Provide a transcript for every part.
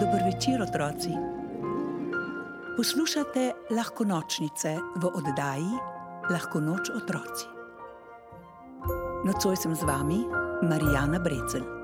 Dobro večer, otroci. Poslušate lahko nočnice v oddaji Lahko noč otroci. Nocoj sem z vami, Marijana Brecelj.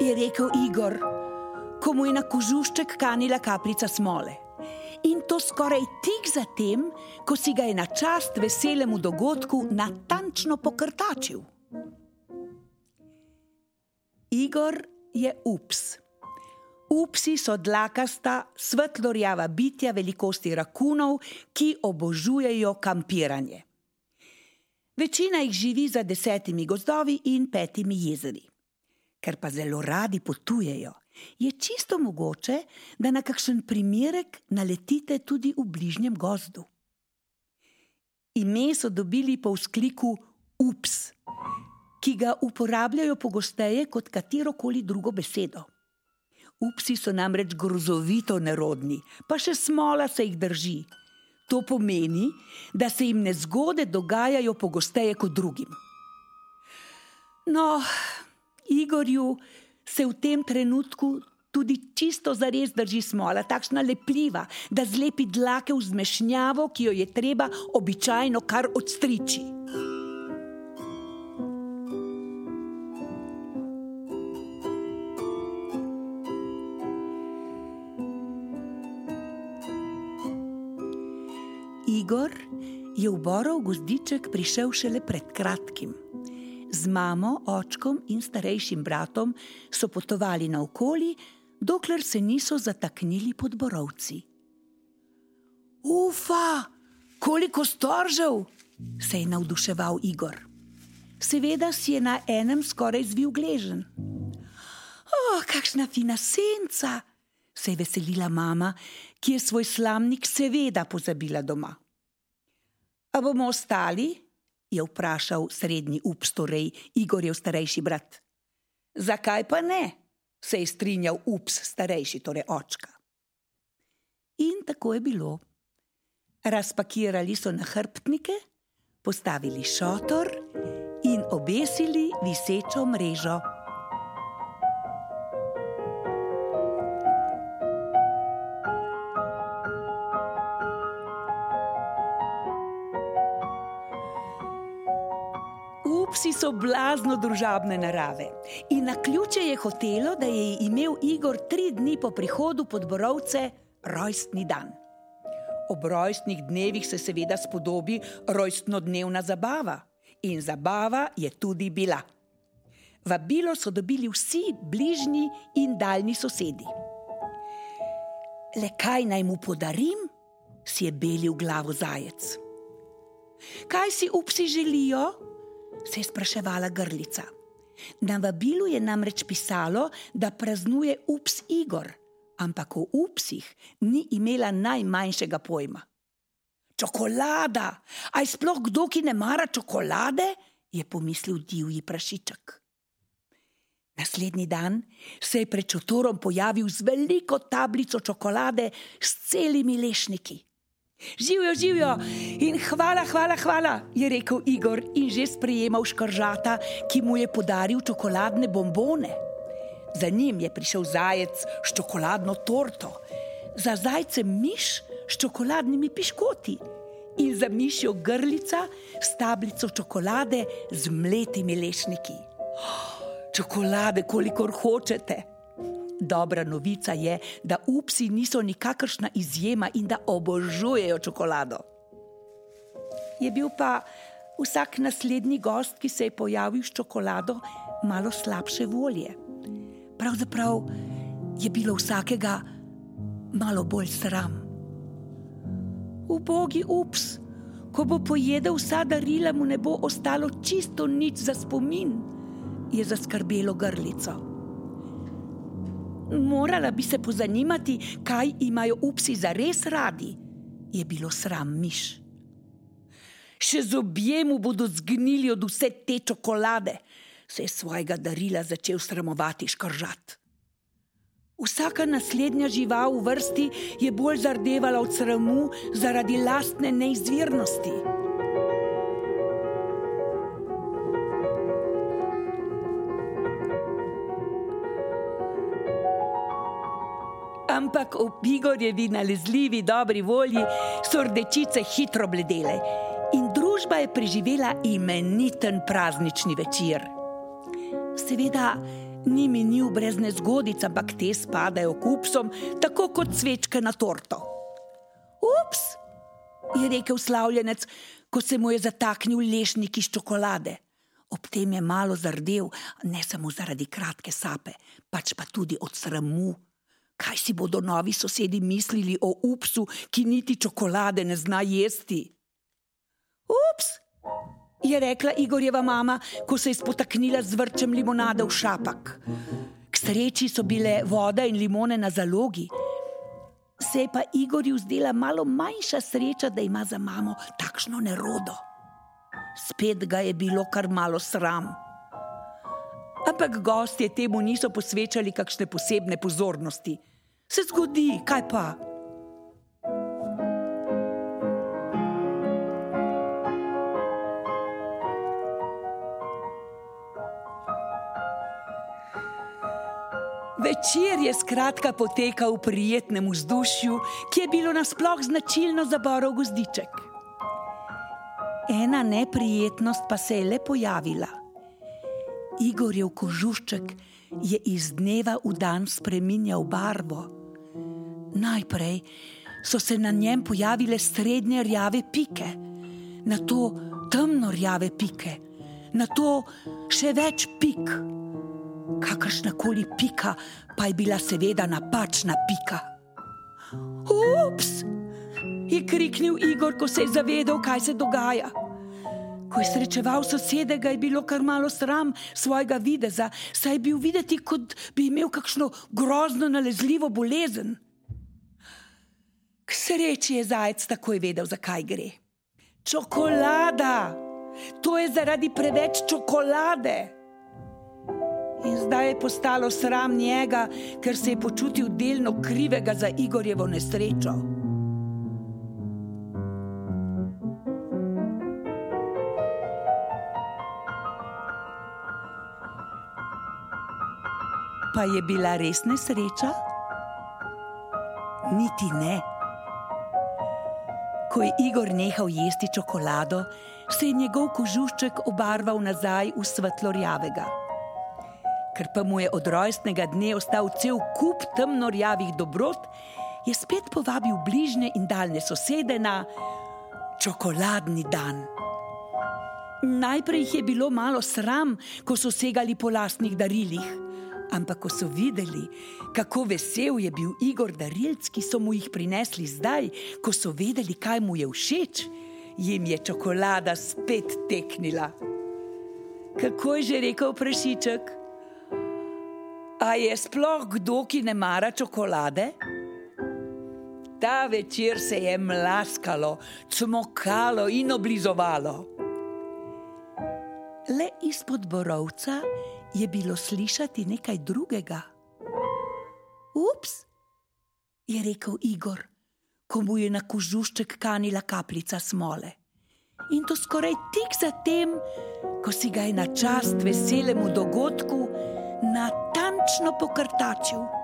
Je rekel Igor, ko mu je na kožušček kanila kapljica smole. In to skoraj tik zatem, ko si ga je na čast veselemu dogodku natančno pokrtačil. Igor je ups. Upsi so dlakasta, svetlorjava bitja velikosti rakunov, ki obožujejo kampiranje. Večina jih živi za desetimi gozdovi in petimi jezeri ker pa zelo radi potujejo, je čisto mogoče, da na kakšen primerek naletite tudi v bližnjem gozdu. Ime so dobili po vzkliku ups, ki ga uporabljajo pogosteje kot katero koli drugo besedo. Upsi so namreč grozovito nerodni, pa še smola se jih drži. To pomeni, da se jim nezgode dogajajo pogosteje kot drugim. No, Igorju se v tem trenutku tudi čisto zares drži smola, takšna lepljiva, da zlepi dlake v zmešnjavo, ki jo je treba običajno kar odstriči. Igor je v Borov gozdiček prišel šele pred kratkim. Z mamo, očkom in starejšim bratom so potovali naokoli, dokler se niso zataknili pod borovci. Ufa, koliko storžev! se je navduševal Igor. Seveda si je na enem skoraj zvil gležen. Oh, kakšna fina senca! se je veselila mama, ki je svoj slamnik seveda pozabila doma. A bomo ostali? Je vprašal srednji ups, torej Igorjev starejši brat. Zakaj pa ne? se je strinjal ups, starejši, torej očka. In tako je bilo. Razpakirali so nahrbtnike, postavili šotor in obesili visečo mrežo. Psi so blazno družabne narave in na ključe je hotelo, da je imel Igor tri dni po prihodu pod Borovce rojstni dan. Ob rojstnih dnevih se seveda spodobi rojstnodnevna zabava in zabava je tudi bila. Vabilo so dobili vsi bližnji in daljni sosedi. Le kaj naj mu podarim, si je belil glavo zajec. Kaj si upsi želijo? Se je spraševala grlica. Na vabilu je namreč pisalo, da praznuje ups Igor, ampak o upsih ni imela najmanjšega pojma. Čokolada, aj sploh kdo, ki ne mara čokolade, je pomislil divji prašiček. Naslednji dan se je pred čotorom pojavil z veliko tablico čokolade s celimi lešniki. Živijo, živijo in hvala, hvala, hvala, je rekel Igor in že sprejemal škržata, ki mu je podaril čokoladne bombone. Za njim je prišel zajec s čokoladno torto, za zajcem miš s čokoladnimi piškoti in za mišjo grlica s tablico čokolade z mletimi lešniki. Čokolade, kolikor hočete. Dobra novica je, da upsi niso nikakršna izjema in da obožujejo čokolado. Je bil pa vsak naslednji gost, ki se je pojavil s čokolado, malo slabše volje. Pravzaprav je bilo vsakega malo bolj sram. Ubogi ups, ko bo pojedel vsa darila, mu ne bo ostalo čisto nič za spomin je zaskrbelo grlico. Morala bi se pozanimati, kaj imajo upsi za res radi, je bilo sram miš. Še zobje mu bodo zgnili od vse te čokolade, se je svojega darila začel sramovati škržat. Vsaka naslednja žival v vrsti je bolj zardevala od sramu zaradi lastne neizvirnosti. Ampak ob Igorjevi nalezljivi dobri volji so rdečice hitro bledele in družba je preživela imeniten praznični večer. Seveda, ni minil brez nezgodic, ampak te spadajo k upsom, tako kot svečke na torto. Ups, je rekel slavljenec, ko se mu je zataknil lešnik iz čokolade. Ob tem je malo zardel, ne samo zaradi kratke sape, pač pa tudi od sramu. Kaj si bodo novi sosedi mislili o upsu, ki niti čokolade ne zna jesti? Ups! je rekla Igorjeva mama, ko se je spotaknila z vrčem limonade v šapak. K sreči so bile voda in limone na zalogi. Se je pa Igorju zdela malo manjša sreča, da ima za mamo takšno nerodo. Spet ga je bilo kar malo sram. Ampak gostje temu niso posvečali kakšne posebne pozornosti. Se zgodi, kaj pa? Večer je skratka potekal v prijetnem vzdušju, ki je bilo nasploh značilno za borov gozdiček. Ena neprijetnost pa se je le pojavila. Igorjev kožušček je iz dneva v dan spremenjal barvo. Najprej so se na njem pojavile srednje rjave pike, na to temno rjave pike, na to še več pik kakršna koli pika, pa je bila seveda napačna pika. Ups! je kriknil Igor, ko se je zavedel, kaj se dogaja. Ko je srečeval sosede, ga je bilo kar malo sram svojega videza, saj je bil videti, kot bi imel kakšno grozno nalezljivo bolezen. K sreči je zajec takoj vedel, zakaj gre. Čokolada! To je zaradi preveč čokolade! In zdaj je postalo sram njega, ker se je počutil delno krivega za Igorjevo nesrečo. Pa je bila res nesreča? Niti ne. Ko je Igor nehal jesti čokolado, se je njegov kožušček obarval nazaj v svetlo-rjavega ker pa mu je od rojstnega dne ostal cel kup temno-rjavih dobrot, je spet povabil bližnje in daljne sosede na čokoladni dan. Najprej jih je bilo malo sram, ko so segali po lastnih darilih, ampak ko so videli, kako vesel je bil Igor darilc, ki so mu jih prinesli zdaj, ko so vedeli, kaj mu je všeč, jim je čokolada spet teknila. Kako je že rekel prašiček? A je sploh kdo, ki ne mara čokolade? Ta večer se je mlaskalo, cmokalo in oblizovalo. Le izpod borovca je bilo slišati nekaj drugega. Ups, je rekel Igor, ko mu je na kožušček kanila kapljica smole. In to skoraj tik zatem, ko si ga je na čast veselemu dogodku natančno pokrtačil.